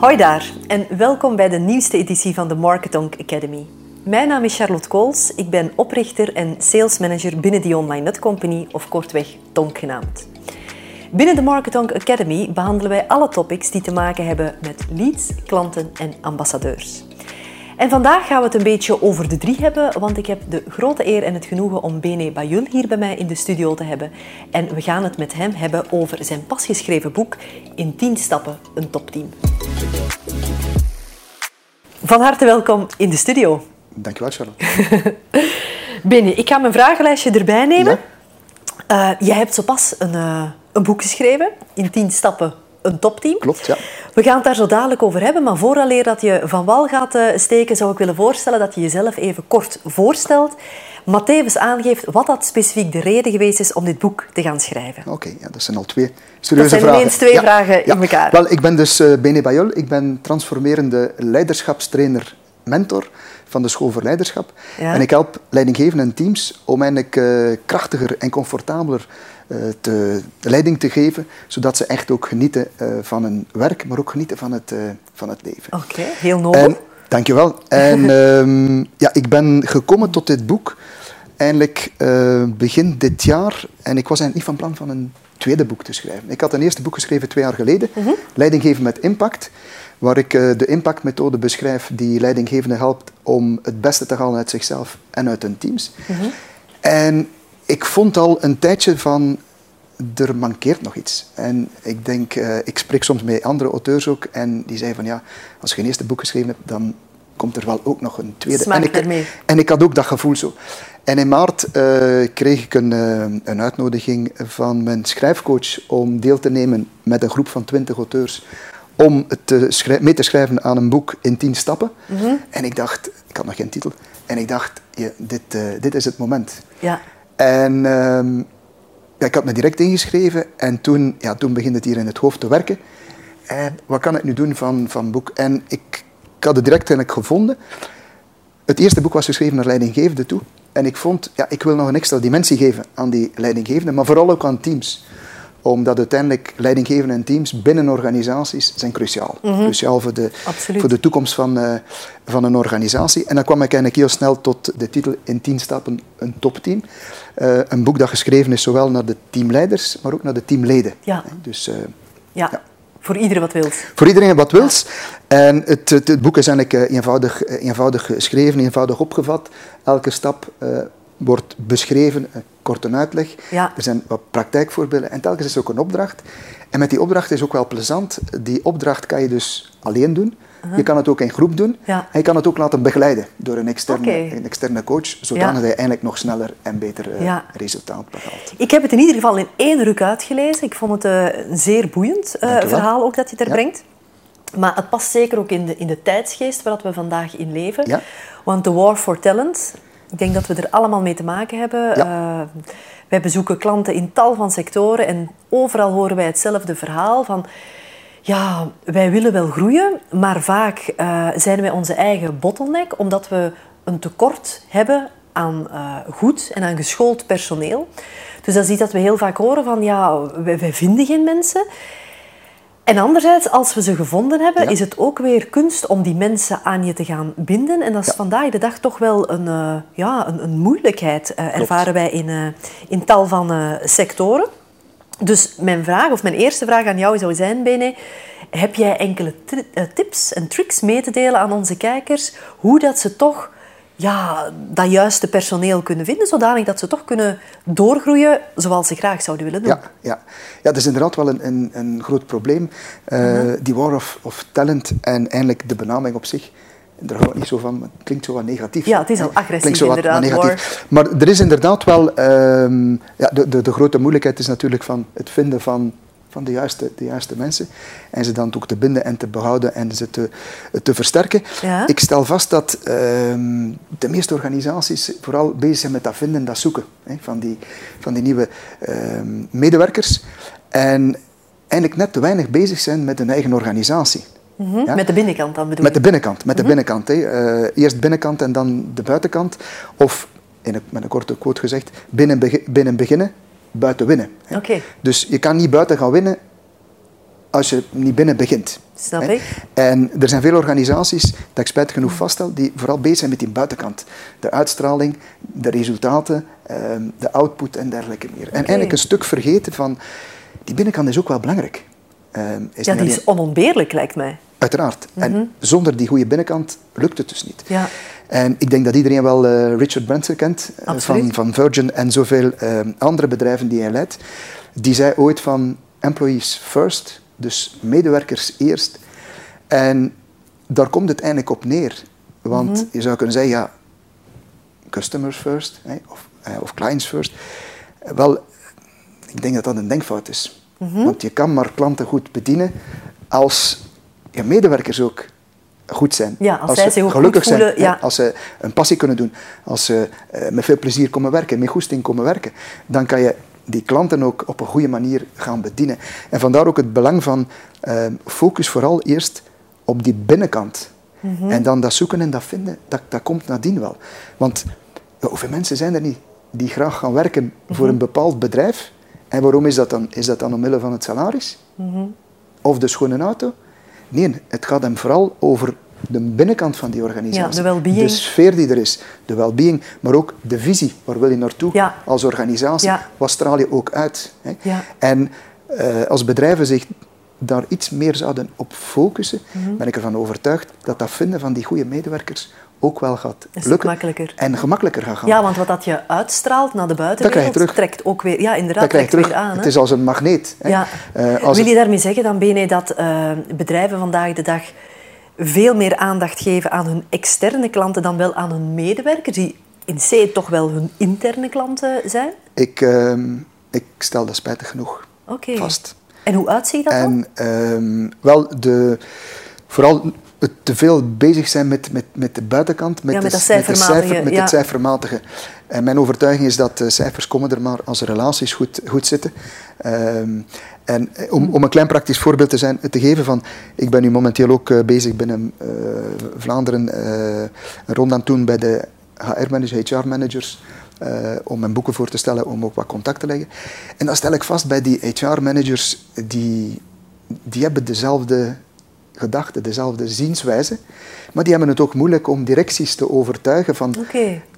Hoi daar en welkom bij de nieuwste editie van de Marketonk Academy. Mijn naam is Charlotte Kools, ik ben oprichter en salesmanager binnen die online netcompany, of kortweg Tonk genaamd. Binnen de Marketonk Academy behandelen wij alle topics die te maken hebben met leads, klanten en ambassadeurs. En vandaag gaan we het een beetje over de drie hebben, want ik heb de grote eer en het genoegen om Bene Bayul hier bij mij in de studio te hebben. En we gaan het met hem hebben over zijn pasgeschreven boek In 10 stappen een topteam. Van harte welkom in de studio. Dankjewel, Charlotte. Bene, ik ga mijn vragenlijstje erbij nemen. Ja? Uh, jij hebt zo pas een, uh, een boek geschreven, In 10 stappen een topteam. Klopt, ja. We gaan het daar zo dadelijk over hebben, maar vooraleer dat je van wal gaat uh, steken, zou ik willen voorstellen dat je jezelf even kort voorstelt, maar tevens aangeeft wat dat specifiek de reden geweest is om dit boek te gaan schrijven. Oké, okay, ja, dat zijn al twee serieuze vragen. Dat zijn ineens twee ja, vragen in elkaar. Wel, ik ben dus uh, Bene Bayol, ik ben transformerende leiderschapstrainer, mentor van de School voor Leiderschap. En ik help leidinggevende teams om eigenlijk uh, krachtiger en comfortabeler te, de leiding te geven, zodat ze echt ook genieten uh, van hun werk, maar ook genieten van het, van het leven. Oké, okay, heel nobel. En, dankjewel. En um, ja, ik ben gekomen tot dit boek eindelijk begin dit jaar en ik was eigenlijk niet van plan van een tweede boek te schrijven. Ik had een eerste boek geschreven twee jaar geleden, -huh. Leidinggeven met Impact, waar ik de impactmethode beschrijf die leidinggevenden helpt om het beste te halen uit zichzelf en uit hun teams. -huh. En ik vond al een tijdje van, er mankeert nog iets. En ik denk, uh, ik spreek soms met andere auteurs ook en die zeiden van ja, als je een eerste boek geschreven hebt, dan komt er wel ook nog een tweede. En ik, en ik had ook dat gevoel zo. En in maart uh, kreeg ik een, uh, een uitnodiging van mijn schrijfcoach om deel te nemen met een groep van twintig auteurs om te mee te schrijven aan een boek in tien stappen. Mm -hmm. En ik dacht, ik had nog geen titel, en ik dacht, ja, dit, dit is het moment. Ja. En uh, ja, ik had me direct ingeschreven en toen, ja, toen begint het hier in het hoofd te werken. En wat kan ik nu doen van, van boek? En ik, ik had het direct eigenlijk gevonden. Het eerste boek was geschreven naar leidinggevenden toe. En ik vond, ja, ik wil nog een extra dimensie geven aan die leidinggevenden, maar vooral ook aan teams. Omdat uiteindelijk leidinggevenden en teams binnen organisaties zijn cruciaal. Mm -hmm. Cruciaal voor de, voor de toekomst van, uh, van een organisatie. En dan kwam ik eigenlijk heel snel tot de titel In 10 stappen een topteam. Uh, een boek dat geschreven is zowel naar de teamleiders, maar ook naar de teamleden. Ja. Dus, uh, ja. ja. Voor iedereen wat wils. Voor iedereen wat wils. Ja. En het, het, het, boek is eigenlijk eenvoudig, eenvoudig geschreven, eenvoudig opgevat. Elke stap wordt beschreven, een uitleg. Ja. Er zijn wat praktijkvoorbeelden en telkens is ook een opdracht. En met die opdracht is ook wel plezant. Die opdracht kan je dus alleen doen. Uh -huh. Je kan het ook in groep doen. Ja. En je kan het ook laten begeleiden door een externe, okay. een externe coach, zodanig ja. dat je eigenlijk nog sneller en beter uh, ja. resultaat behaalt. Ik heb het in ieder geval in één ruk uitgelezen. Ik vond het uh, een zeer boeiend uh, verhaal ook dat je er brengt. Maar het past zeker ook in de, in de tijdsgeest waar we vandaag in leven. Want de war for talent, ik denk dat we er allemaal mee te maken hebben. Uh, wij bezoeken klanten in tal van sectoren en overal horen wij hetzelfde verhaal van... Ja, wij willen wel groeien, maar vaak uh, zijn wij onze eigen bottleneck omdat we een tekort hebben aan uh, goed en aan geschoold personeel. Dus dat is iets dat we heel vaak horen van ja, wij, wij vinden geen mensen. En anderzijds, als we ze gevonden hebben, ja. is het ook weer kunst om die mensen aan je te gaan binden. En dat is ja. vandaag de dag toch wel een, uh, ja, een, een moeilijkheid, uh, ervaren wij in, uh, in tal van sectoren. Dus mijn vraag, of mijn eerste vraag aan jou zou zijn, Bene, heb jij enkele tips en tricks mee te delen aan onze kijkers, hoe dat ze toch ja, dat juiste personeel kunnen vinden, zodanig dat ze toch kunnen doorgroeien zoals ze graag zouden willen doen. Ja, ja. ja dat is inderdaad wel een, een, een groot probleem. Uh, uh -huh. Die war of, of talent en eigenlijk de benaming op zich. Daar hou ik niet zo van, het klinkt zo wat negatief. Ja, het is al agressief zo inderdaad. Wat negatief. Maar er is inderdaad wel... Um, ja, de, de, de grote moeilijkheid is natuurlijk van het vinden van van de juiste, de juiste mensen. En ze dan ook te binden en te behouden en ze te, te versterken. Ja? Ik stel vast dat um, de meeste organisaties vooral bezig zijn met dat vinden en dat zoeken hè, van, die, van die nieuwe um, medewerkers. En eigenlijk net te weinig bezig zijn met hun eigen organisatie. Mm -hmm. ja? Met de binnenkant dan bedoel Met de binnenkant, met mm -hmm. de binnenkant. Hè. Uh, eerst binnenkant en dan de buitenkant. Of, in een, met een korte quote gezegd, binnen, binnen beginnen, buiten winnen. Okay. Dus je kan niet buiten gaan winnen als je niet binnen begint. Snap ik. En er zijn veel organisaties, dat ik spijtig genoeg vaststel, die vooral bezig zijn met die buitenkant. De uitstraling, de resultaten, ehm, de output en dergelijke meer. En eigenlijk een stuk vergeten van, die binnenkant is ook wel belangrijk. Ehm, is ja, die is onontbeerlijk, lijkt mij. Uiteraard. En mhm. zonder die goede binnenkant lukt het dus niet. Ja. En ik denk dat iedereen wel uh, Richard Branson kent, uh, van, van Virgin en zoveel uh, andere bedrijven die hij leidt. Die zei ooit van employees first, dus medewerkers eerst. En daar komt het eigenlijk op neer. Want mhm. je zou kunnen zeggen, ja, customers first, hè, of, eh, of clients first. Wel, ik denk dat dat een denkfout is. Mhm. Want je kan maar klanten goed bedienen als je medewerkers ook goed zijn. Ja, als, zij zich gelukkig voelen, zijn, ja. als ze een passie kunnen doen, als ze uh, met veel plezier komen werken, met goesting komen werken, dan kan je die klanten ook op een goede manier gaan bedienen. En vandaar ook het belang van uh, focus vooral eerst op die binnenkant. Mhm. En dan dat zoeken en dat vinden, dat, dat komt nadien wel. Want hoeveel mensen zijn er niet die graag gaan werken voor mhm. een bepaald bedrijf? En waarom is dat dan? Is dat dan omwille van het salaris? Mhm. Of de schone auto? Nee, het gaat hem vooral over de binnenkant van die organisatie. Ja, de De sfeer die er is, de well-being, maar ook de visie. Waar wil je naartoe als organisatie? Wat straal je ook uit? Hè? En uh, als bedrijven zich daar iets meer zouden op focussen, mhm. ben ik ervan overtuigd dat dat vinden van die goede medewerkers ook wel gaat lukken. Gemakkelijker. En gemakkelijker gaat gaan. Ja, want wat dat je uitstraalt naar de buitenwereld, trekt ook weer, ja, inderdaad, dat trekt weer aan. Het is als een magneet. Hè. Ja. Uh, als Wil je daarmee zeggen dan, Bene, dat uh, bedrijven vandaag de dag veel meer aandacht geven aan hun externe klanten dan wel aan hun medewerkers, die in C toch wel hun interne klanten zijn? Ik, uh, ik stel dat spijtig genoeg okay. vast. En hoe uitziet dat en, dan? Ehm, wel, de, vooral het te veel bezig zijn met, met, met de buitenkant, met, ja, met, de, met, de cijfer, met het cijfermatige. En mijn overtuiging is dat de cijfers komen er maar als relaties goed, goed zitten. Um, en eh, om, om een klein praktisch voorbeeld te, zijn, te geven van, ik ben nu momenteel ook uh, bezig binnen uh, Vlaanderen uh, een rond aan doen bij de HR-managers, HR-managers, om mijn boeken voor te stellen, om ook wat contact te leggen. En dan stel ik vast bij die HR-managers, die, die hebben dezelfde gedachten, dezelfde zienswijze, maar die hebben het ook moeilijk om directies te overtuigen van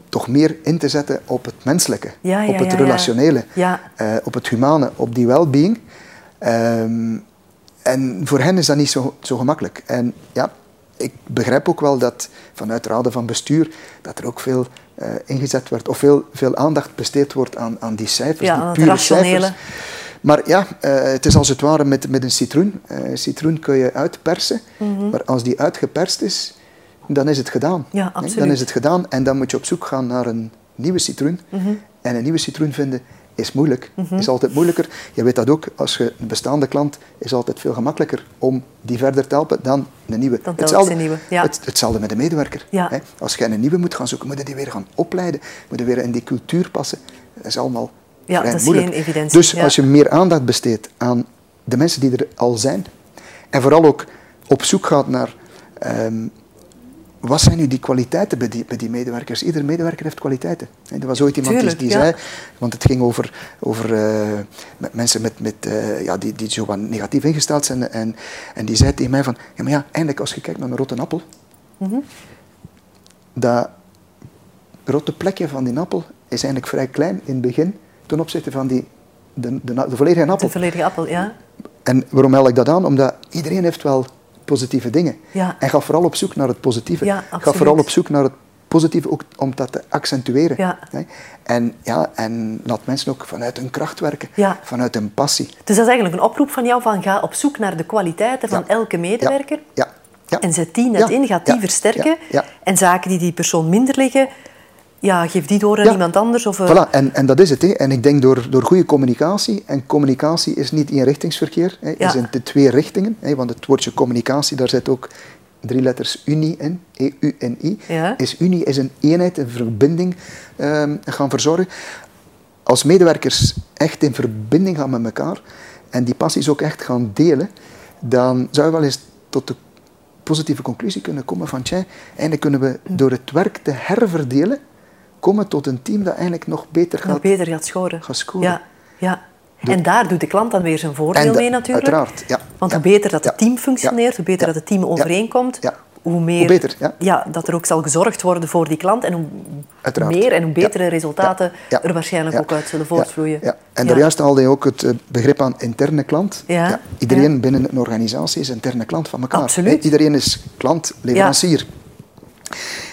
toch meer in te zetten op het menselijke, op het relationele, op het humane, op die well-being. Ehm, en voor hen is dat niet zo, zo gemakkelijk. En ja, ik begrijp ook wel dat vanuit raden van bestuur dat er ook veel uh, ingezet wordt, of veel, veel aandacht besteed wordt aan, aan die cijfers, ja, die pure cijfers. Maar ja, uh, het is als het ware met, met een citroen. Uh, citroen kun je uitpersen, mm maar als die uitgeperst is, dan is het gedaan. Ja, absoluut. Dan is het gedaan en dan moet je op zoek gaan naar een nieuwe citroen. Mm -hmm. En een nieuwe citroen vinden is moeilijk. Mm Is altijd moeilijker. Je weet dat ook, als je een bestaande klant is altijd veel gemakkelijker om die verder te helpen dan een nieuwe. Dan hetzelfde, nieuwe. Ja. Het, hetzelfde met de medewerker. Ja. Hè. Als je een nieuwe moet gaan zoeken, moet je die weer gaan opleiden, moet je weer in die cultuur passen. Dat is allemaal ja, dat is moeilijk. geen evidentie. Dus als je meer aandacht besteedt aan de mensen die er al zijn, en vooral ook op zoek gaat naar um, wat zijn nu die kwaliteiten bij die, bij die medewerkers? Ieder medewerker heeft kwaliteiten. Er was ooit iemand die, zei, want het ging over, over uh, met mensen met, met, uh, ja, die, die zo wat negatief ingesteld zijn. En, en die zei tegen mij van, ja maar ja, eindelijk als je kijkt naar een rotte appel, mm -hmm. dat rotte plekje van die appel is eigenlijk vrij klein in het begin ten opzichte van die, de, de, de volledige appel. De volledige appel, ja. En waarom meld ik dat aan? Omdat iedereen heeft wel positieve dingen. Ja. En ga vooral op zoek naar het positieve. Ja, ga vooral op zoek naar het positieve, ook om dat te accentueren. Ja. En, ja, en laat mensen ook vanuit hun kracht werken, ja. vanuit hun passie. Dus dat is eigenlijk een oproep van jou van ga op zoek naar de kwaliteiten van elke medewerker. Ja. Ja. En zet die net in, gaat die versterken. En zaken die die persoon minder liggen, ja, geef die door aan iemand anders. Of, uh... Voilà, en, en dat is het. Hè. En ik denk door, door goede communicatie, en communicatie is niet eenrichtingsverkeer, hè, ja. is in de twee richtingen. Hè, want het woordje communicatie, daar zit ook drie letters Unie in, E-U en I. Ja. Is Unie is een eenheid, een verbinding um, gaan verzorgen. Als medewerkers echt in verbinding gaan met elkaar en die passies ook echt gaan delen, dan zou je wel eens tot de positieve conclusie kunnen komen van tja, eigenlijk kunnen we door het werk te herverdelen komen tot een team dat eigenlijk nog beter gaat, nog beter gaat scoren. Gaat scoren. Ja, ja. En daar doet de klant dan weer zijn voordeel mee natuurlijk. Uiteraard, ja. Want hoe beter dat het team functioneert, hoe beter dat het team overeenkomt, hoe meer beter, ja. dat er ook zal gezorgd worden voor die klant en hoe meer en hoe betere resultaten er waarschijnlijk ook uit zullen voortvloeien. Ja. En daar juist haalde je ook het eh, begrip aan interne klant. Ja. Iedereen binnen een organisatie is interne klant van elkaar. Absoluut. Iedereen is klant, leverancier.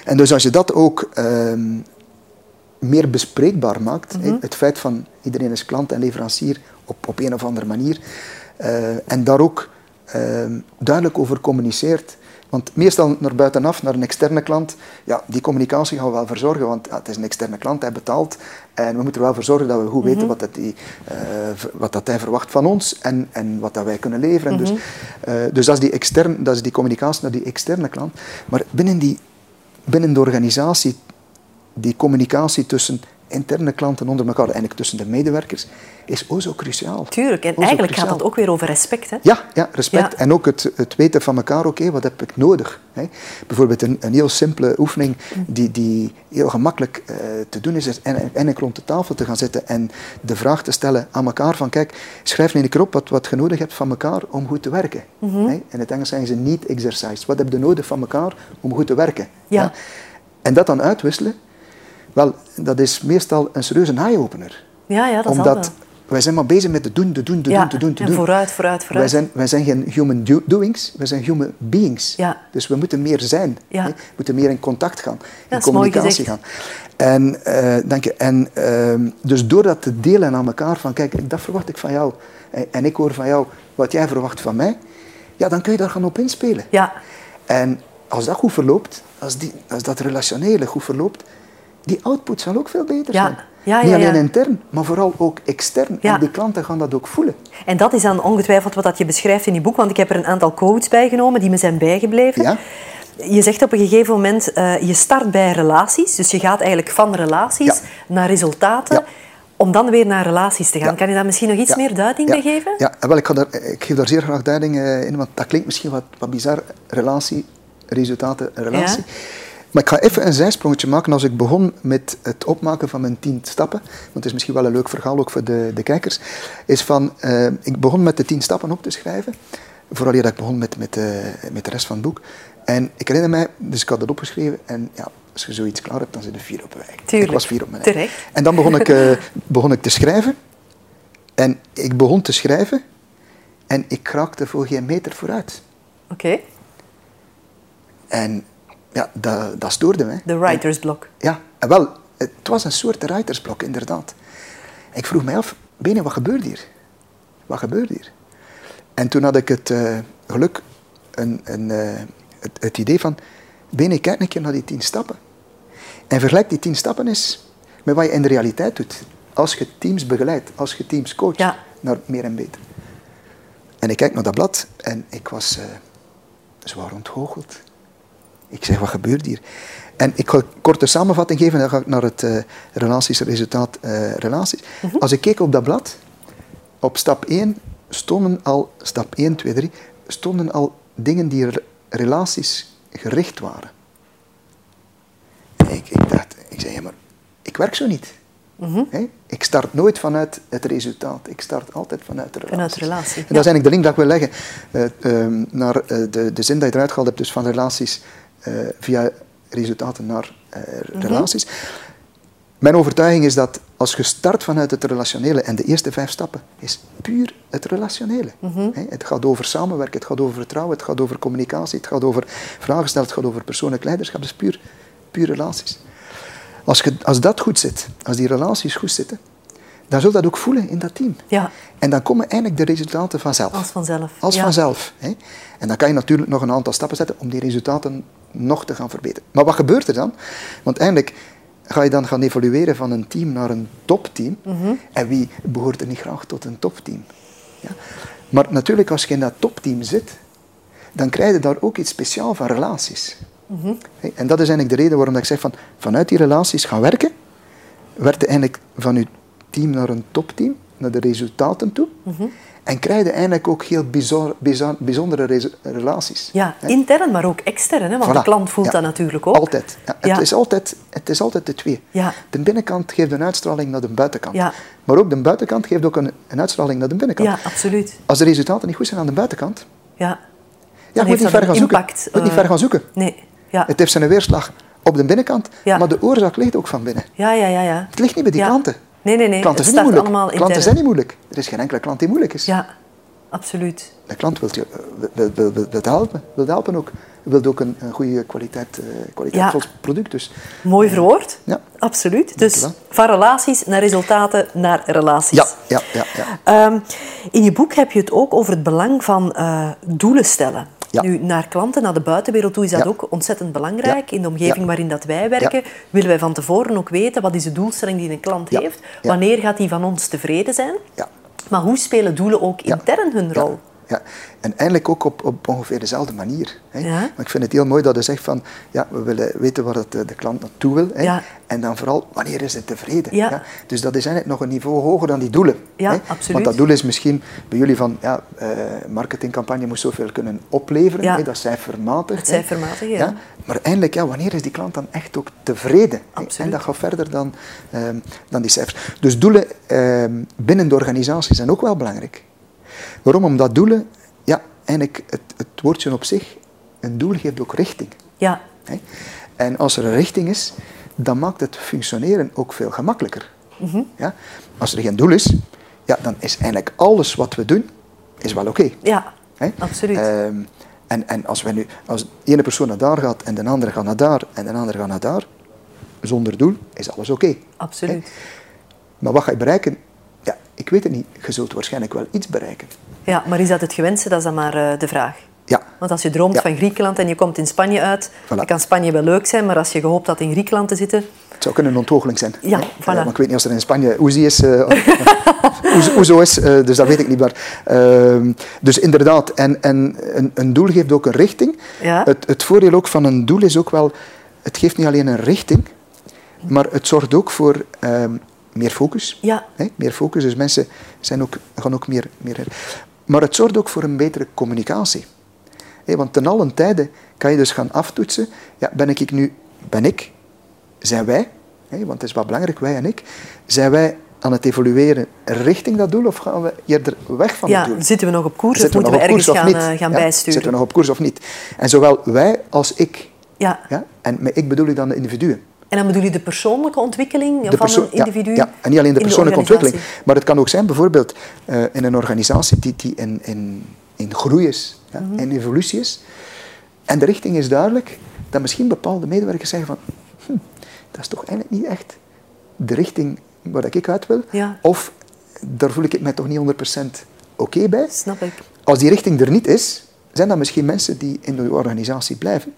En dus als je dat ook ehm, meer bespreekbaar maakt, mhm. het feit van iedereen is klant en leverancier op, op een of andere manier, uh, en daar ook ehm, duidelijk over communiceert, want meestal naar buitenaf, naar een externe klant, ja, die communicatie gaan we wel verzorgen, want ja, het is een externe klant, hij betaalt en we moeten er wel voor zorgen dat we goed weten mhm. wat, dat die, uh, wat dat hij verwacht van ons en, en wat dat wij kunnen leveren. Dus, uh, dus dat is, die externe, dat is die communicatie naar die externe klant. Maar binnen, die, binnen de organisatie, die communicatie tussen interne klanten onder elkaar, eigenlijk tussen de medewerkers, is ook zo cruciaal. Tuurlijk, en eigenlijk gaat het ook weer over respect. Hè? Ja, ja respect. En ook het, het weten van elkaar, oké, wat heb ik nodig? Hè? Bijvoorbeeld een, een heel simpele oefening die, die heel gemakkelijk uh, te doen is, is en, rond de tafel te gaan zitten en de vraag te stellen aan elkaar van, kijk, schrijf nu een keer op wat, wat je nodig hebt van elkaar om goed te werken. Mm -hmm. hè? In het Engels zeggen ze niet exercise. Wat heb je nodig van elkaar om goed te werken? Ja. En dat dan uitwisselen, wel, dat is meestal een serieuze eye-opener. Ja, ja, dat Omdat wij zijn maar bezig met te doen, te doen, te doen, te doen, te doen. vooruit, vooruit, vooruit. Wij zijn, wij zijn geen human doings, wij zijn human beings. Ja. Dus we moeten meer zijn. Ja. We moeten meer in contact gaan, in communicatie gaan. En, uh, dank je. en uh, dus door dat te delen aan elkaar, van kijk, dat verwacht ik van jou. En, en ik hoor van jou wat jij verwacht van mij. Ja, dan kun je daar gaan op inspelen. Ja. En als dat goed verloopt, als, die, als dat relationele goed verloopt, die output zal ook veel beter ja. zijn. Ja, Niet alleen intern, maar vooral ook extern. En die klanten gaan dat ook voelen. En dat is dan ongetwijfeld wat je beschrijft in je boek, want ik heb er een aantal quotes bij genomen die me zijn bijgebleven. Ja. Je zegt op een gegeven moment, uh, je start bij relaties, dus je gaat eigenlijk van relaties naar resultaten om dan weer naar relaties te gaan. Kan je daar misschien nog iets meer duiding bij geven? Ja, wel, ik, ga daar, ik geef daar zeer graag duiding eh, in, want dat klinkt misschien wat, wat bizar. Relatie, resultaten, relatie. Maar ik ga even een zijsprongetje maken als ik begon met het opmaken van mijn tien stappen. Want het is misschien wel een leuk verhaal ook voor de, de kijkers. Is van, uh, ik begon met de tien stappen op te schrijven. Vooral dat ik begon met, met, uh, met de rest van het boek. En ik herinner mij, dus ik had dat opgeschreven. En ja, als je zoiets klaar hebt, dan zit er vier op weg. Tuurlijk. Ik was vier op mijn Terecht. En dan begon ik, uh, begon ik te schrijven. En ik begon te schrijven. En ik kraakte voor geen meter vooruit. Oké. En ja, dat, dat stoorde mij. De writersblok. Ja, en wel, het was een soort writersblok, inderdaad. Ik vroeg mij af, Bene, wat gebeurt hier? Wat gebeurt hier? En toen had ik het uh, geluk, een, een, uh, het, het, idee van, Bene, kijk een keer naar die tien stappen. En vergelijk die tien stappen eens met wat je in de realiteit doet. Als je teams begeleidt, als je teams coacht, ja. naar meer en beter. En ik kijk naar dat blad en ik was uh, zwaar ontgoocheld. Ik zeg, wat gebeurt hier? En ik ga een korte samenvatting geven, dan ga ik naar het uh, relaties, resultaat, uh, relaties. Mhm. Als ik keek op dat blad, op stap 1 stonden al, stap 1, 2, 3, stonden al dingen die relaties gericht waren. En ik, ik dacht, ik zei, ja, maar ik werk zo niet. Mm Ik start nooit vanuit het resultaat. Ik start altijd vanuit de relatie. Vanuit de relatie. En dat is eigenlijk de link dat ik wil leggen uh, um, naar de, de zin dat je eruit gehaald hebt, dus van relaties via resultaten naar uh, relaties. Mijn overtuiging is dat als je start vanuit het relationele en de eerste vijf stappen is puur het relationele. Mm -hmm. Het gaat over samenwerken, het gaat over vertrouwen, het gaat over communicatie, het gaat over vragen stellen, het gaat over persoonlijk leiderschap. Is puur, puur relaties. Als, je, als dat goed zit, als die relaties goed zitten, dan zul je dat ook voelen in dat team. Ja. En dan komen eigenlijk de resultaten vanzelf. Als vanzelf. Als ja. vanzelf. Hè? En dan kan je natuurlijk nog een aantal stappen zetten om die resultaten nog te gaan verbeteren. Maar wat gebeurt er dan? Want eigenlijk ga je dan gaan evolueren van een team naar een topteam. Mm -hmm. En wie behoort er niet graag tot een topteam? Ja? Maar natuurlijk, als je in dat topteam zit, dan krijg je daar ook iets speciaals van relaties. Mm -hmm. En dat is eigenlijk de reden waarom ik zeg van vanuit die relaties gaan werken, werd je eigenlijk van je team naar een topteam. naar de resultaten toe. Mhm. En krijg je eigenlijk ook heel bizar, bizar, bijzondere relaties. Ja, intern, maar ook extern. Hè? Want de klant voelt dat natuurlijk ook. Altijd. Ja, het, Is altijd. het is altijd de twee. De binnenkant geeft een uitstraling naar de buitenkant. Maar ook de buitenkant geeft ook een, een, uitstraling naar de binnenkant. Ja, absoluut. Als de resultaten niet goed zijn aan de buitenkant... Ja. Ja, moet niet ver gaan zoeken. Moet niet ver gaan zoeken. Nee. Ja. Het heeft zijn weerslag op de binnenkant, maar de oorzaak ligt ook van binnen. Ja, ja, ja, ja. Het ligt niet bij die klanten. Nee, nee, nee. Klanten zijn niet moeilijk. Klanten zijn niet moeilijk. Er is geen enkele klant die moeilijk is. Ja, absoluut. De klant wil, je, wil, wil, wil, wil helpen, wil helpen ook. Wil ook een, een goede kwaliteit, uh, kwaliteitvol product. Dus. Mooi verwoord. Ja. Absoluut. Dus van relaties naar resultaten naar relaties. Ja, ja, ja. ja. Um, in je boek heb je het ook over het belang van uh, doelen stellen. Nu, naar klanten, naar de buitenwereld toe is dat ook ontzettend belangrijk. In de omgeving waarin dat wij werken, willen wij van tevoren ook weten wat is de doelstelling die een klant heeft. Wanneer gaat die van ons tevreden zijn? Maar hoe spelen doelen ook intern hun rol? Ja, en eigenlijk ook op, op ongeveer dezelfde manier. Hè. Ja. Maar ik vind het heel mooi dat je zegt van, ja, we willen weten waar het, eh, de klant naartoe wil. Hè. Ja. En dan vooral, wanneer is het tevreden? Ja. Dus dat is eigenlijk nog een niveau hoger dan die doelen. Ja, hè. absoluut. Want dat doel is misschien bij jullie van, ja, uh, marketingcampagne moet zoveel kunnen opleveren. Hè. Dat is cijfermatig. Het cijfermatig, ja. Maar eindelijk, ja, wanneer is die klant dan echt ook tevreden? Absoluut. En dat gaat verder dan, ehm, dan die cijfers. Dus doelen ehm, binnen de organisatie zijn ook wel belangrijk. Waarom? Omdat doelen, ja, eigenlijk het, het woordje op zich, een doel geeft ook richting. Ja. En als er een richting is, dan maakt het functioneren ook veel gemakkelijker. Mm ja? Als er geen doel is, ja, dan is eigenlijk alles wat we doen, is wel oké. Ja, absoluut. Ehm, en, en als, we nu, als de ene persoon naar daar gaat en de andere gaat naar daar en de andere gaat naar daar, zonder doel, is alles oké. Absoluut. Maar wat ga je bereiken? Ik weet het niet. Je zult waarschijnlijk wel iets bereiken. Ja, maar is dat het gewenste? Dat is dan maar uh, de vraag. Ja. Want als je droomt van Griekenland en je komt in Spanje uit, dan kan Spanje wel leuk zijn, maar als je gehoopt had in Griekenland te zitten... Het zou kunnen een ontgoocheling zijn. Ja, voilà. maar ik weet niet of er in Spanje Oezie is, uh, Oezo is, uh, dus dat weet ik niet. Maar, uh, dus inderdaad, en, en een, een, doel geeft ook een richting. Ja. Het, het voordeel ook van een doel is ook wel, het geeft niet alleen een richting, maar het zorgt ook voor ehm, meer focus. Ja. Hè? Meer focus, dus mensen zijn ook, gaan ook meer, meer... Maar het zorgt ook voor een betere communicatie. Hè? Want ten allen tijde kan je dus gaan aftoetsen, ja, ben ik nu, ben ik, zijn wij, hè? want het is wel belangrijk, wij en ik, zijn wij aan het evolueren richting dat doel of gaan we eerder weg van ja, het doel? Zitten we nog op koers of moeten we, ergens gaan, uh, gaan ja, bijsturen? Zitten we nog op koers of niet? En zowel wij als ik. Ja. Ja? En met ik bedoel ik dan de individuen. En dan bedoel je de persoonlijke ontwikkeling van een individu? Ja, en niet alleen de persoonlijke ontwikkeling. Maar het kan ook zijn bijvoorbeeld uh, in een organisatie die, die in, in, in groei is, ja, mm -hmm. in evolutie is. En de richting is duidelijk, dat misschien bepaalde medewerkers zeggen van hm, dat is toch eigenlijk niet echt de richting waar ik uit wil. Ja. Of daar voel ik mij toch niet 100% oké okay bij. Snap ik. Als die richting er niet is, zijn dat misschien mensen die in de organisatie blijven.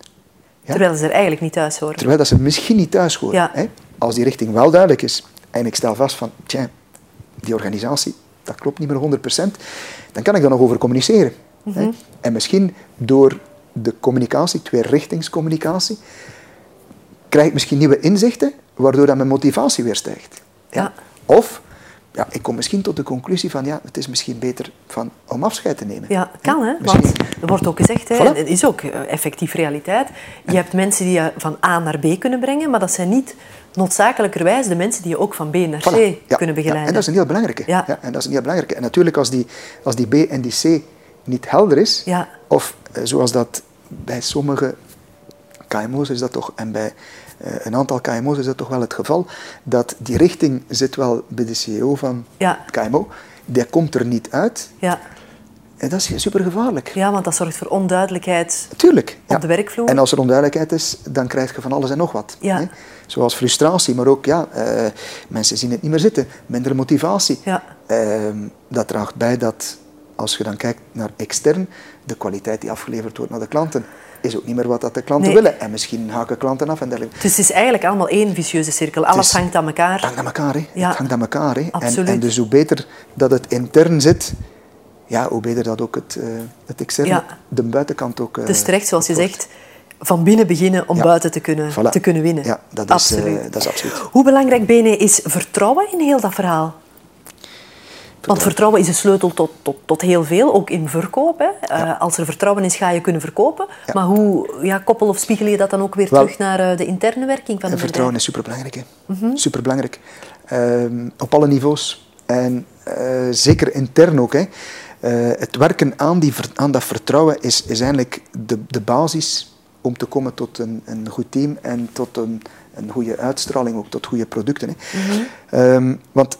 Ja? Terwijl ze er eigenlijk niet thuis horen. Terwijl dat ze misschien niet thuis horen. Ja. Hè? Als die richting wel duidelijk is, en ik stel vast van, tja, die organisatie, dat klopt niet meer 100%, dan kan ik daar nog over communiceren. Mm -hmm. hè? En misschien door de communicatie, tweerichtingscommunicatie, krijg ik misschien nieuwe inzichten, waardoor dat mijn motivatie weer stijgt. Ja. Of ja, ik kom misschien tot de conclusie van ja, het is misschien beter van, om afscheid te nemen. Ja, kan hè, want er wordt ook gezegd, hè, voilà. is ook effectief realiteit. Je hebt mensen die je van A naar B kunnen brengen, maar dat zijn niet noodzakelijkerwijs de mensen die je ook van B naar C voilà. ja, kunnen begeleiden. Ja, en dat is een heel belangrijke. Ja. en dat is een heel belangrijke. En natuurlijk als die, als die B en die C niet helder is, ja. of zoals dat bij sommige KMO's is dat toch, en bij een aantal KMO's is dat toch wel het geval, dat die richting zit wel bij de CEO van ja. KMO, die komt er niet uit. Ja. En dat is super gevaarlijk. Ja, want dat zorgt voor onduidelijkheid Tuurlijk, op ja. de werkvloer. En als er onduidelijkheid is, dan krijg je van alles en nog wat. Ja. Hè? Zoals frustratie, maar ook ja, uh, mensen zien het niet meer zitten. Minder motivatie. Ja. Uh, dat draagt bij dat, als je dan kijkt naar extern, de kwaliteit die afgeleverd wordt naar de klanten, is ook niet meer wat dat de klanten Nee. willen. En misschien haken klanten af en dergelijke. Dus het is eigenlijk allemaal één vicieuze cirkel. Alles hangt aan elkaar. Het hangt aan elkaar, hè. Ja. Het hangt aan elkaar, hè. En, Absoluut. en dus hoe beter dat het intern zit, ja, hoe beter dat ook het, eh, het externe, Ja. de buitenkant ook... eh, is terecht, zoals je wordt. zegt, van binnen beginnen om Ja. buiten te kunnen, Voilà. te kunnen winnen. Ja, dat is, eh, absoluut. dat is absoluut. Hoe belangrijk, Bene, is vertrouwen in heel dat verhaal? Want vertrouwen is een sleutel tot, tot, tot heel veel, ook in verkoop. Hè. Uh, als er vertrouwen is, ga je kunnen verkopen. Maar hoe ja, koppel of spiegel je dat dan ook weer terug naar uh, de interne werking van de Vertrouwen is superbelangrijk. Mm -hmm. Superbelangrijk. Uh, op alle niveaus. En uh, zeker intern ook. Hè. het werken aan, die, aan dat vertrouwen is, is eigenlijk de, de basis om te komen tot een, een goed team en tot een, een goede uitstraling, ook tot goede producten. Hè. Mm -hmm. um, want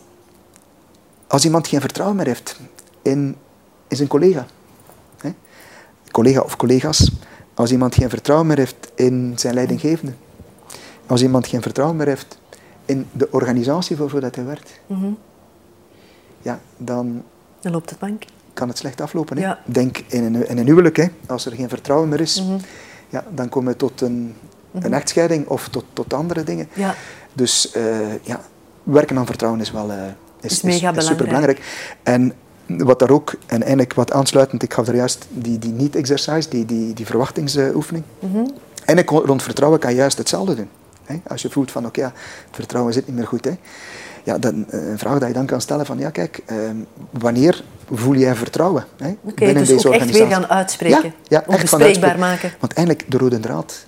als iemand geen vertrouwen meer heeft in, in zijn collega, hè, collega of collega's, als iemand geen vertrouwen meer heeft in zijn leidinggevende, als iemand geen vertrouwen meer heeft in de organisatie waarvoor dat hij werkt, mm -hmm. ja, dan, dan loopt het bank. Kan het slecht aflopen. Hè? Ja. Denk in een, in een huwelijk, hè, als er geen vertrouwen meer is, mm -hmm. ja, dan kom je tot een, mm -hmm. een echtscheiding of tot, tot andere dingen. Ja. Dus uh, ja, werken aan vertrouwen is wel, uh, is, is, mega is, belangrijk. En wat daar ook, en eigenlijk wat aansluitend, ik gaf er juist die, die niet-exercise, die, die, die verwachtingsoefening. Mm -hmm. En rond vertrouwen kan je juist hetzelfde doen. Hè? Als je voelt van, oké, okay, het vertrouwen zit niet meer goed. Hè? Ja, dan, een vraag dat je dan kan stellen van, ja kijk, eh, wanneer voel jij vertrouwen hè, okay, binnen dus deze organisatie? echt weer gaan uitspreken, ja, ja, echt bespreekbaar maken. Want eigenlijk, de rode draad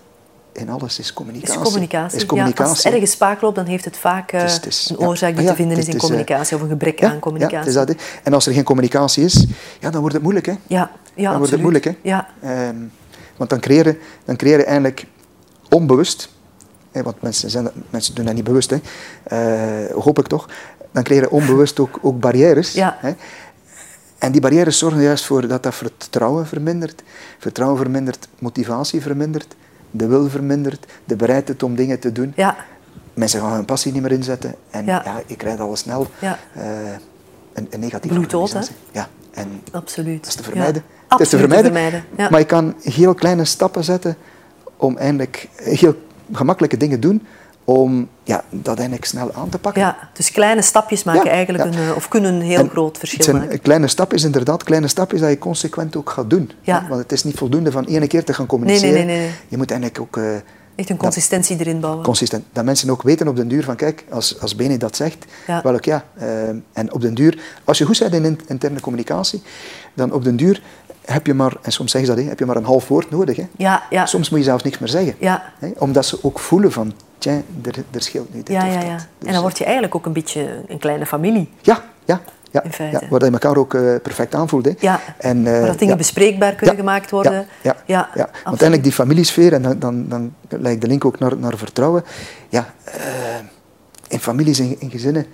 in alles is communicatie. Is communicatie. Is communicatie. Ja, als het ergens spaak loopt, dan heeft het vaak uh, het is, het is, een oorzaak die te vinden is in communicatie of een gebrek aan communicatie. Is dat, en als er geen communicatie is, ja, dan wordt het moeilijk. Hè? Ja, ja dan wordt het moeilijk. Hè? Ja. Um, want dan creëren, dan creëren eigenlijk onbewust, hè, want mensen, zijn, mensen doen dat niet bewust, hè, uh, hoop ik toch, dan creëren onbewust ook, ook barrières. Ja. Hè? En die barrières zorgen juist voor dat dat vertrouwen vermindert. Vertrouwen vermindert, motivatie vermindert de wil vermindert, de bereidheid om dingen te doen. Ja. Mensen gaan hun passie niet meer inzetten en ja. ja je krijgt al snel ja. uh, een, een negatieve Bloeddood, hè? Ja, en Absoluut. dat is te vermijden. Het is te vermijden, te vermijden. Ja. maar je kan heel kleine stappen zetten om eindelijk heel gemakkelijke dingen doen om ja, dat eigenlijk snel aan te pakken. Ja, dus kleine stapjes maken Ja, eigenlijk ja. een, of kunnen een heel En groot verschil zijn maken. kleine stapjes, inderdaad, kleine stapjes dat je consequent ook gaat doen. Ja. Want het is niet voldoende van ene keer te gaan communiceren. nee, nee, nee. Je moet eigenlijk ook eh, Echt een consistentie erin bouwen. consistent. Dat mensen ook weten op den duur van, kijk, als, als Bene dat zegt, wel ook ja. eh, en op den duur, als je goed bent in in- interne communicatie, dan op den duur heb je maar, en soms zeggen ze dat, hè, heb je maar een half woord nodig. Hè. Ja, ja. Soms moet je zelfs niks meer zeggen. Ja. Hè, omdat ze ook voelen van, tja, er, er scheelt nu dit Ja, ja, ja. Dus, En dan word je eigenlijk ook een beetje een kleine familie. Ja, ja. Ja, ja, waar je elkaar ook eh, perfect aanvoelt. Hè. Ja. En, eh, Waar dat dingen ja. bespreekbaar kunnen Ja, gemaakt worden. Ja, ja. Want uiteindelijk die familiesfeer, en dan, dan, dan lijkt de link ook naar, naar vertrouwen. Ja, eh, in families en in, in gezinnen,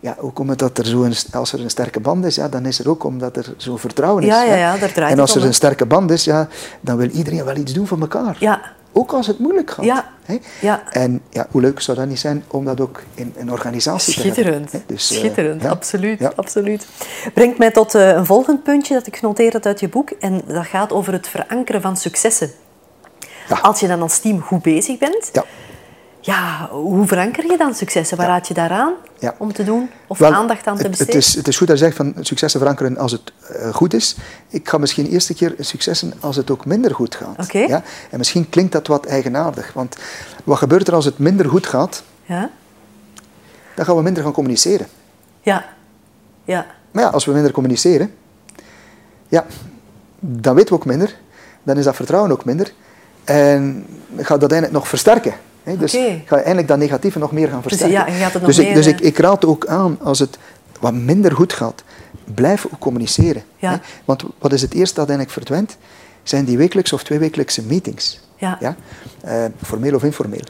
ja, ook omdat dat er zo een, als er een sterke band is, ja, dan is er ook omdat er zo'n vertrouwen is. Ja, ja, ja, daar draait en als er een sterke band is, ja, dan wil iedereen wel iets doen voor elkaar. Ja, Ook als het moeilijk gaat. Ja, hè. ja. En ja, hoe leuk zou dat niet zijn om dat ook in een organisatie te hebben. Hè. Dus, eh, schitterend, ja. absoluut, Ja. absoluut. Brengt mij tot eh, een volgend puntje dat ik genoteerd had uit je boek. En dat gaat over het verankeren van successen. Als je dan als team goed bezig bent, Ja. hoe veranker je dan successen? Waar raad je daaraan Ja. om te doen? Of Wel, aandacht aan te besteden? het, is, het is goed dat je zegt van successen verankeren als het eh, goed is. Ik ga misschien eerst een keer successen als het ook minder goed gaat. Ja? En misschien klinkt dat wat eigenaardig. Want wat gebeurt er als het minder goed gaat? Ja? Dan gaan we minder gaan communiceren. Ja. Ja. Maar ja, als we minder communiceren, ja, dan weten we ook minder. Dan is dat vertrouwen ook minder. En gaat dat eigenlijk nog versterken. Dus ga je eigenlijk dat negatieve nog meer gaan Dus versterken. ja, je gaat het nog dus ik, meer, dus eh, ik, ik raad ook aan, als het wat minder goed gaat, blijf ook communiceren. Ja. Want wat is het eerste dat eigenlijk verdwijnt? Zijn die wekelijkse of tweewekelijkse meetings. Ja. Ja? Eh, formeel of informeel.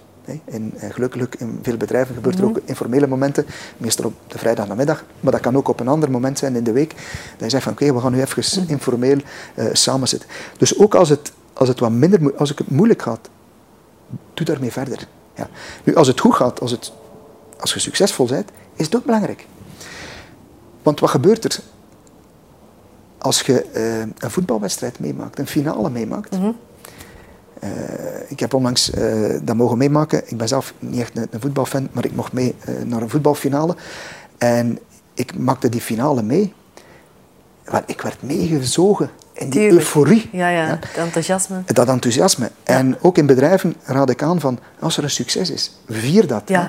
En eh, gelukkig in veel bedrijven gebeurt Mhm. er ook informele momenten, meestal op de vrijdagnamiddag, maar dat kan ook op een ander moment zijn in de week, dat je zegt van oké, we gaan nu even Mhm. informeel eh samen zitten. Dus ook als het, als het wat minder, als het moeilijk gaat, doe daarmee verder. Ja. Nu, als het goed gaat, als, het, als je succesvol bent, is het ook belangrijk. Want wat gebeurt er als je eh, een voetbalwedstrijd meemaakt, een finale meemaakt? Mhm. Eh, ik heb onlangs eh, dat mogen meemaken. Ik ben zelf niet echt een, een voetbalfan, maar ik mocht mee naar een voetbalfinale. En ik maakte die finale mee. Wel, ik werd meegezogen die Tuurlijk. euforie. Ja, ja, het enthousiasme. Dat enthousiasme. En ook in bedrijven raad ik aan van, als er een succes is, vier dat. Ja. hè.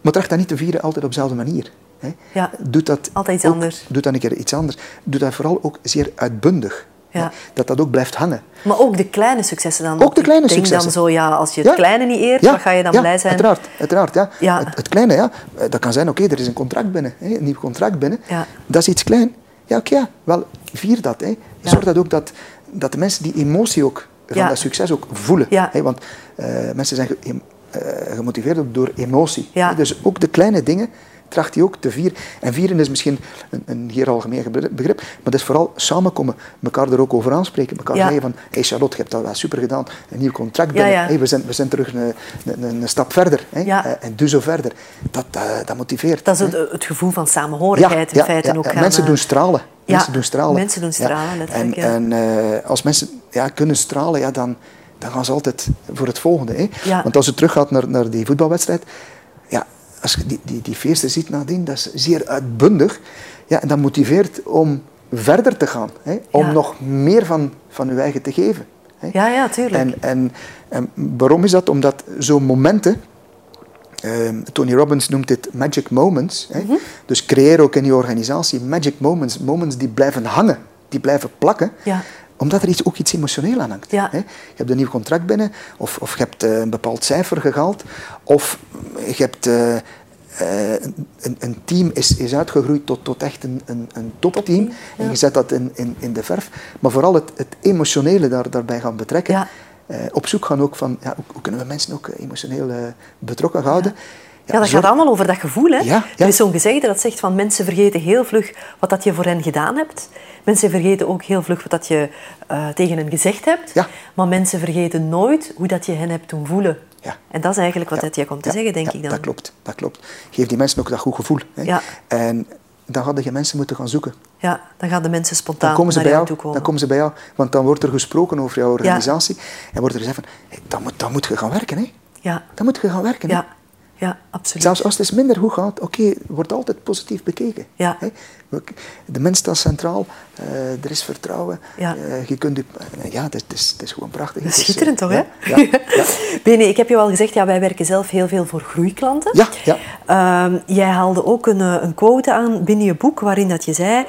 Maar tracht dat niet te vieren altijd op dezelfde manier. hè, Ja. doet dat Altijd iets ook- anders. Doet dan een keer iets anders. Doet dat vooral ook zeer uitbundig. Ja. Dat dat ook blijft hangen. Maar ook de kleine successen dan. Ook de kleine denk successen. dan zo, ja, als je het Ja. kleine niet eert, Ja, wat ga je dan blij zijn? Uiteraard, uiteraard ja. Ja. Het, het kleine, ja. Eh, Dat kan zijn, oké, er is een contract binnen, hè, een nieuw contract binnen. Ja. Dat is iets klein. Ja, oké, ja. wel, vier dat. Hè. Zorg dat ook dat, dat de mensen die emotie ook van dat succes ook voelen. Hè, want eh, mensen zijn ge- eh, gemotiveerd door emotie. Hè. Dus ook de kleine dingen tracht hij ook te vieren. En vieren is misschien een, een zeer algemeen begrip, maar dat is vooral samenkomen, elkaar er ook over aanspreken, elkaar Ja. zeggen van, hey Charlotte, je hebt dat wel super gedaan, een nieuw contract binnen, ja. Hey, we, zijn, we zijn terug een, een, een- stap verder. Eh, en doe zo verder. Dat, eh, dat motiveert. Dat is het, het gevoel van samenhorigheid in feite ook gaan... Mensen doen stralen. ja, mensen doen stralen. mensen doen stralen. En, en eh, als mensen ja, kunnen stralen, ja, dan, dan gaan ze altijd voor het volgende. Hè? Want als je teruggaat naar, naar die voetbalwedstrijd, als je die, die, die feesten ziet nadien, dat is zeer uitbundig. Ja, en dat motiveert om verder te gaan. Hè? Om Ja. nog meer van, van je eigen te geven. Hè? Ja, ja, tuurlijk. En, en, en waarom is dat? Omdat zo'n momenten, ehm, Tony Robbins noemt dit magic moments, hè? Mhm. dus creëer ook in je organisatie magic moments, moments die blijven hangen, die blijven plakken, Ja. Omdat er iets, ook iets emotioneel aan hangt. Ja. Hè? Je hebt een nieuw contract binnen, of, of je hebt eh, een bepaald cijfer gehaald, of je hebt... eh, eh, een, een team is, is uitgegroeid tot, tot echt een, een, een topteam. ja. En je zet dat in, in, in de verf. Maar vooral het, het emotionele daar, daarbij gaan betrekken. Ja. Op zoek gaan ook van, ja, hoe, hoe kunnen we mensen ook emotioneel betrokken houden. Ja, dat zorg- gaat allemaal over dat gevoel. Hè? Ja, ja. Er is zo'n gezegde dat zegt van mensen vergeten heel vlug wat dat je voor hen gedaan hebt. Mensen vergeten ook heel vlug wat dat je eh, tegen hen gezegd hebt. Ja. Maar mensen vergeten nooit hoe dat je hen hebt doen voelen. Ja. En dat is eigenlijk wat Ja, dat je komt te ja, zeggen, denk ja, ik dan. Dat klopt, dat klopt. Geef die mensen ook dat goed gevoel. Hè. Ja. En dan hadden je mensen moeten gaan zoeken. Ja, dan gaan de mensen spontaan Dan komen ze naar bij jou jou, toe komen. dan komen ze bij jou. Want dan wordt er gesproken over jouw organisatie. En wordt er gezegd van, hey, dan, moet, dan moet je gaan werken. Hè. Ja, Dan moet je gaan werken. hè. ja, ja, absoluut. Zelfs als het eens minder goed gaat, oké, wordt altijd positief bekeken. Ja. Hè? We- De mens staat centraal, eh, er is vertrouwen. Ja. eh, je kunt eh, ja, het is, het, is, gewoon prachtig. Dat is schitterend toch, hè? Ja, ja, ja. Bene, ik heb je al gezegd, ja, wij werken zelf heel veel voor groeiklanten. Ja, ja. Ehm, jij haalde ook een, een quote aan binnen je boek waarin dat je zei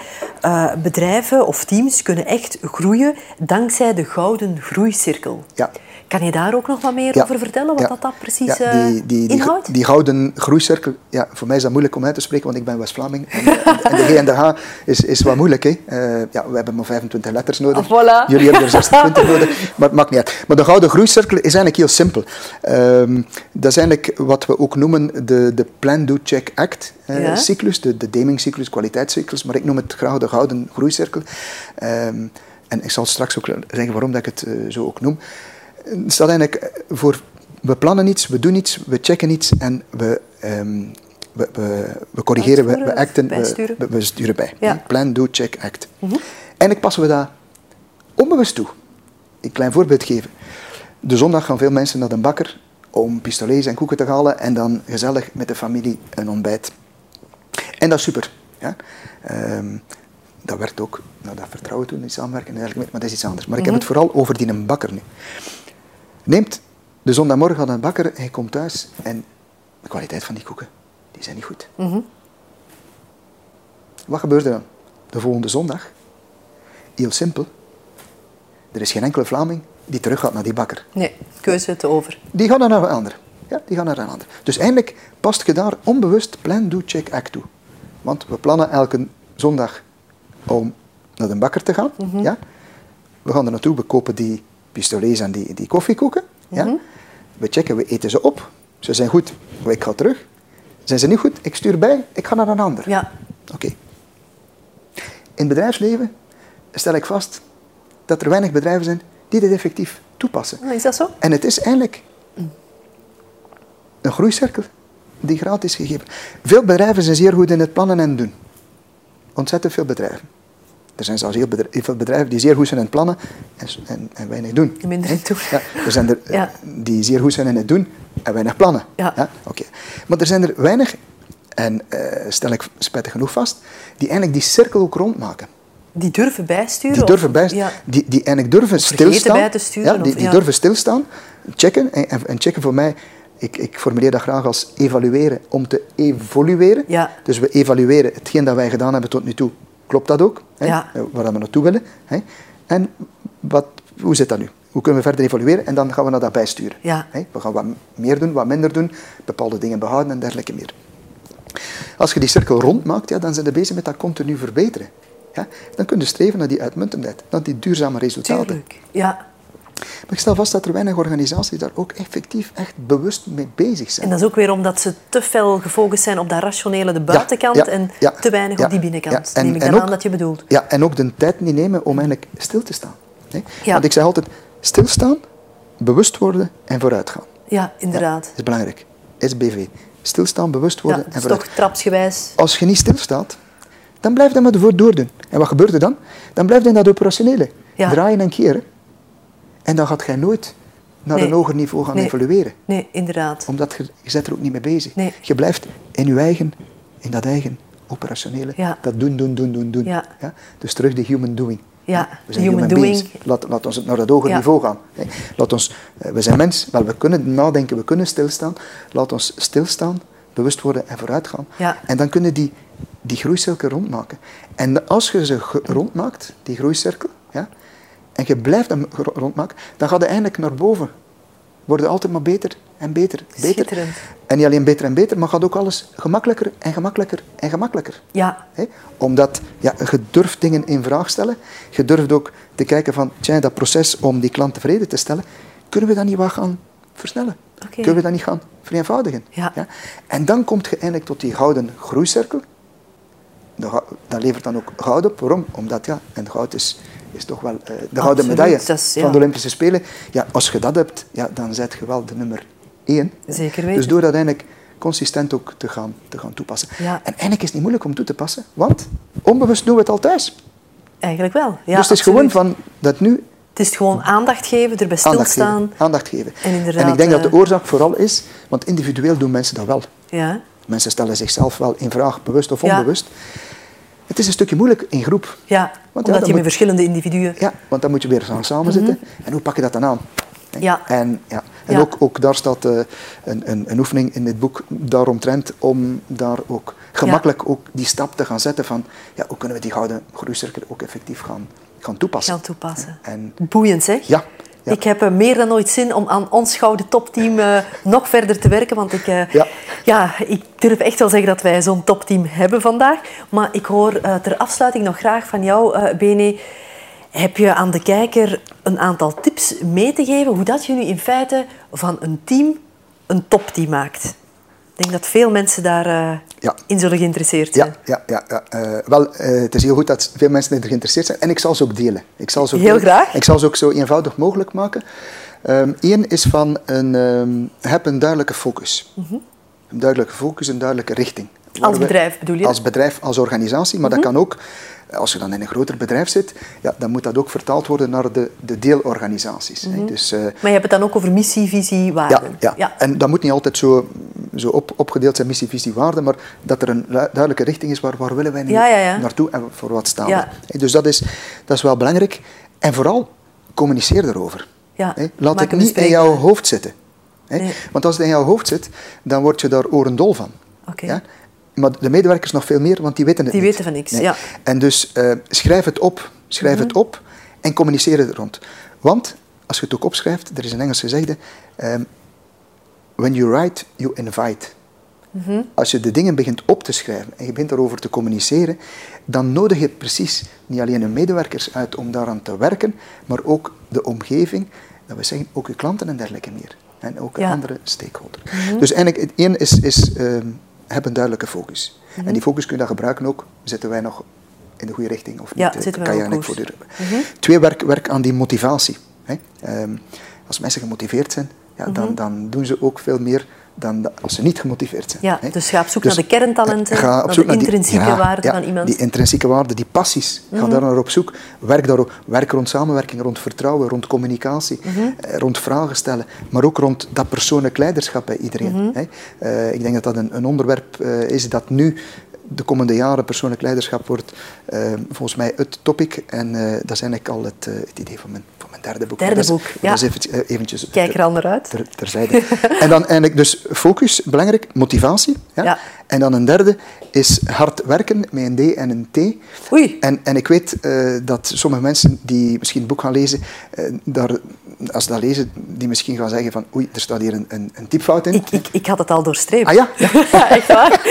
bedrijven of teams kunnen echt groeien dankzij de gouden groeicirkel. Ja. Kan je daar ook nog wat meer Ja. over vertellen, wat Ja. dat, dat precies Ja, eh, die, die, die, inhoudt? die gouden groeicirkel, ja, voor mij is dat moeilijk om uit te spreken, want ik ben West-Vlaming. En, de- en de G en de H is, is wat moeilijk. Hè. Eh, ja, we hebben maar 25 letters nodig. Ah, voilà. Jullie hebben er 26 nodig, maar het maakt niet uit. Maar de gouden groeicirkel is eigenlijk heel simpel. Ehm, dat is eigenlijk wat we ook noemen de, de Plan, Do, Check, Act eh, Ja. cyclus, de, de Deming-cyclus, kwaliteitscyclus, maar ik noem het graag de gouden groeicirkel. Ehm, en ik zal straks ook zeggen waarom dat ik het eh, zo ook noem. Het staat eigenlijk voor we plannen iets, we doen iets, we checken iets en we, ehm, we, we, we corrigeren, we, we acten, we, we, sturen bij. Ja. Mhm. Plan, do, check, act. Eigenlijk passen we dat onbewust toe. Een klein voorbeeld geven. De zondag gaan veel mensen naar de bakker om pistolets en koeken te halen en dan gezellig met de familie een ontbijt. En dat is super. Ja? Ehm, dat werkt ook. Nou, dat vertrouwen toen, die samenwerken, en maar dat is iets anders. Maar ik heb het vooral over die een bakker nu. Neemt de zondagmorgen aan een bakker, hij komt thuis en de kwaliteit van die koeken, die zijn niet goed. Mhm. Wat gebeurt er dan? De volgende zondag? Heel simpel. Er is geen enkele Vlaming die terug gaat naar die bakker. Nee, keuze te over. Die gaan naar een ander. Ja, die gaan naar een ander. Dus eigenlijk past je daar onbewust plan, do, check, act toe. Want we plannen elke zondag om naar de bakker te gaan. ja? We gaan er naartoe, we kopen die pistolets en die, die koffiekoeken. ja? We checken, we eten ze op. Ze zijn goed, ik ga terug. Zijn ze niet goed, ik stuur bij, ik ga naar een ander. Ja, Oké. In het bedrijfsleven stel ik vast dat er weinig bedrijven zijn die dit effectief toepassen. is dat zo? En het is eigenlijk een groeicirkel die gratis is gegeven. Veel bedrijven zijn zeer goed in het plannen en doen. Ontzettend veel bedrijven. Er zijn zelfs heel bedrijf- veel bedrijven die zeer goed zijn in het plannen en, en, en weinig doen. Minder doen. Ja, er zijn er eh, Ja. die zeer goed zijn in het doen en weinig plannen. Ja. Oké. Maar er zijn er weinig, en eh, stel ik spijtig genoeg vast, die eigenlijk die cirkel ook rondmaken. Die durven bijsturen? Die durven bij, Ja. die, die eigenlijk durven vergeten stilstaan. bij te sturen, Ja, die, die durven stilstaan, checken. En, en- en checken voor mij ik, ik, formuleer dat graag als evalueren om te evolueren. Ja. Dus we evalueren hetgeen dat wij gedaan hebben tot nu toe. Klopt dat ook? Hè? Ja. Eh, waar we naartoe willen. Hè? En wat, hoe zit dat nu? Hoe kunnen we verder evalueren? En dan gaan we naar dat bijsturen. Ja. Hè? We gaan wat meer doen, wat minder doen, bepaalde dingen behouden en dergelijke meer. Als je die cirkel rond maakt, ja, dan zijn we bezig met dat continu verbeteren. Ja? Dan kun je streven naar die uitmuntendheid, naar die duurzame resultaten. Tuurlijk, ja. Maar ik stel vast dat er weinig organisaties daar ook effectief echt bewust mee bezig zijn. En dat is ook weer omdat ze te veel gefocust zijn op dat rationele, de buitenkant, ja, en ja, te weinig op die binnenkant. En- Neem ik dan ook- aan dat je bedoelt. Ja, en ook de tijd niet nemen om eigenlijk stil te staan. Want ik zeg altijd, stilstaan, bewust worden en vooruitgaan. Ja, inderdaad. Dat is belangrijk. SBV. Stilstaan, bewust Ja, worden en is vooruit. toch trapsgewijs. Als je niet stilstaat, dan blijf je maar ervoor doordoen. En wat gebeurt er dan? Dan blijf je in dat operationele. Draaien en keren. En dan gaat jij nooit naar Nee. een hoger niveau gaan Nee. evalueren. Nee, inderdaad. Omdat je, je bent er ook niet mee bezig. Nee. Je blijft in je eigen, in dat eigen operationele, Ja. dat doen, doen, doen, doen, doen. Ja. Dus terug de human doing. Ja, We zijn human beings. doing. Laat, laat ons naar dat hoger Ja. niveau gaan. Laat ons, eh, we zijn mens, wel, we kunnen nadenken, we kunnen stilstaan. Laat ons stilstaan, bewust worden en vooruitgaan. Ja. En dan kunnen die, die groeicirkel rondmaken. En als je ze rondmaakt, die groeicirkel, ja, en je blijft hem rondmaken, dan gaat het eindelijk naar boven. Wordt altijd maar beter en beter. beter. En niet alleen beter en beter, maar gaat ook alles gemakkelijker en gemakkelijker en gemakkelijker. Ja? Omdat ja, je durft dingen in vraag stellen. Je durft ook te kijken van, tja, dat proces om die klant tevreden te stellen, kunnen we dat niet wat gaan versnellen? Kunnen we dat niet gaan vereenvoudigen? Ja. En dan kom je eindelijk tot die gouden groeicirkel. Dat levert dan ook goud op. Waarom? Omdat, ja, en goud is, is toch wel eh, de gouden medaille dat is, ja. van de Olympische Spelen. Ja, als je dat hebt, ja, dan zet je wel de nummer één. Zeker weten. Dus door dat eigenlijk consistent ook te gaan, te gaan toepassen. Ja. En eigenlijk is het niet moeilijk om toe te passen, want onbewust doen we het al thuis. eigenlijk wel. Ja, dus het is absoluut. gewoon van dat nu Het is gewoon aandacht geven, erbij aandacht stilstaan. geven. Aandacht geven. En inderdaad, ik denk dat de eh, oorzaak vooral is, want individueel doen mensen dat wel. Ja, Mensen stellen zichzelf wel in vraag, bewust of Ja. Het is een stukje moeilijk in groep. ja omdat je met verschillende individuen... Ja, want dan moet je weer gaan samen zitten. En hoe pak je dat dan aan? Ja. En, ja. en Ja. Ook, ook daar staat eh, een, een, een oefening in dit boek daaromtrent om daar ook gemakkelijk ook die stap te gaan zetten van ja, hoe kunnen we die gouden groeicirkel ook effectief gaan, gaan toepassen. Gaan toepassen. En Boeiend zeg. ja, ja. Ik heb eh, meer dan ooit zin om aan ons gouden topteam eh, nog verder te werken. Want ik, eh, Ja. ja, ik durf echt wel zeggen dat wij zo'n topteam hebben vandaag. Maar ik hoor ter afsluiting nog graag van jou, Bene. Heb je aan de kijker een aantal tips mee te geven hoe dat je nu in feite van een team een topteam maakt? Ik denk dat veel mensen daarin Ja. in zullen geïnteresseerd zijn. Ja, ja, ja, ja. Eh, wel, eh, het is heel goed dat veel mensen er geïnteresseerd zijn. En ik zal ze ook delen. Ik zal ze ook Heel delen. graag. Ik zal ze ook zo eenvoudig mogelijk maken. Eén is van, een, ehm, heb een duidelijke focus. Een duidelijke focus, een duidelijke richting. Mhm. Als bedrijf bedoel je? Als bedrijf, als organisatie. Maar dat kan ook, als je dan in een groter bedrijf zit, ja, dan moet dat ook vertaald worden naar de, de deelorganisaties. hè. Dus, eh, Maar je hebt het dan ook over missie, visie, ja, waarden. ja. en dat moet niet altijd zo, zo op, opgedeeld zijn, missie, visie, waarde, maar dat er een duidelijke richting is waar, waar willen wij nu Ja, ja, ja. naartoe en voor wat staan Ja. we. Dus dat is, dat is wel belangrijk. En vooral, communiceer erover. Ja, Laat het niet in jouw hoofd zitten. Nee. Want als het in jouw hoofd zit, dan word je daar orendol van. Oké. Ja? Maar de medewerkers nog veel meer, want die weten het Die niet. weten van niks, ja. En dus eh, schrijf het op, schrijf Mhm. het op en communiceer het rond. Want, als je het ook opschrijft, er is een Engels gezegde, ehm, when you write, you invite. Mhm. Als je de dingen begint op te schrijven en je begint daarover te communiceren, dan nodig je precies niet alleen je medewerkers uit om daaraan te werken, maar ook de omgeving, dat we zeggen ook je klanten en dergelijke meer. En ook Ja. Mhm. andere stakeholders. Dus eigenlijk, het één is, is ehm, heb een duidelijke focus. Mhm. En die focus kun je dan gebruiken ook, zitten wij nog in de goede richting of niet? Ja, eh, kan je eigenlijk koers. voor Mhm. Twee, werk, werk aan die motivatie. Hè. Ehm, als mensen gemotiveerd zijn, ja, Mhm. dan, dan doen ze ook veel meer dan als ze niet gemotiveerd zijn. Ja, hè. dus ga op zoek Dus, naar de kerntalenten, ga op naar zoek de die- intrinsieke ja, waarden ja, van iemand. Die intrinsieke waarden, die passies. Ga Mhm. daar naar op zoek. Werk, daar, werk rond samenwerking, rond vertrouwen, rond communicatie, Mhm. eh, rond vragen stellen, maar ook rond dat persoonlijk leiderschap bij iedereen. Mhm. hè. Eh, ik denk dat dat een, een onderwerp eh, is dat nu de komende jaren persoonlijk leiderschap wordt eh, volgens mij het topic. En eh, dat is eigenlijk al het, eh, het idee van mijn, van mijn derde boek. Derde boek, ja. Dat is even, eventjes... Kijk er al naar uit. Ter, terzijde. en dan eigenlijk dus focus, belangrijk, motivatie. Ja? ja. En dan een derde is hard werken met een D en een T. Oei. En, en ik weet uh, dat sommige mensen die misschien het boek gaan lezen, uh, daar, als ze dat lezen, die misschien gaan zeggen van oei, er staat hier een, een, een typfout in. Ik, ik, ik had het al doorstreept. Ah ja? ja echt waar?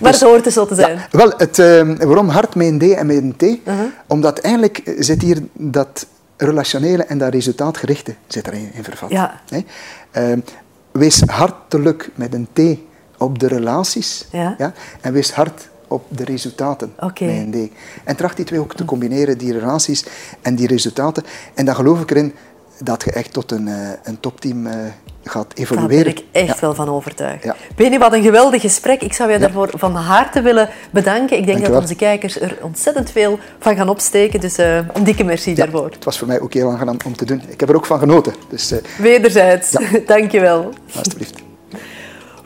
maar dus, het hoort dus zo te zijn. Ja, wel, het, uh, waarom hard met een D en met een T? Uh -huh. Omdat eigenlijk zit hier dat relationele en dat resultaatgerichte zit erin in vervat. Ja. Nee? Wees hartelijk met een T op de relaties ja. Ja, en wees hard op de resultaten okay. met een D. En tracht die twee ook te combineren, die relaties en die resultaten. En dan geloof ik erin dat je echt tot een, uh, een topteam uh, gaat evolueren. Daar ben ik echt ja. wel van overtuigd. Ja. Beni, wat een geweldig gesprek. Ik zou je daarvoor van harte willen bedanken. Ik denk Dank dat onze kijkers er ontzettend veel van gaan opsteken. Dus uh, een dikke merci daarvoor. Het was voor mij ook heel aangenaam om te doen. Ik heb er ook van genoten. Dus, Wederzijds. Dank je wel. Alsjeblieft.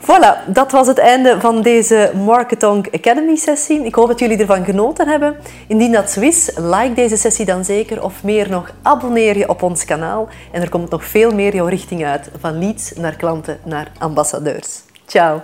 Voilà, dat was het einde van deze Marketonk Academy sessie. Ik hoop dat jullie ervan genoten hebben. Indien dat zo is, like deze sessie dan zeker. Of meer nog, abonneer je op ons kanaal. En er komt nog veel meer jouw richting uit. Van leads naar klanten naar ambassadeurs. Ciao.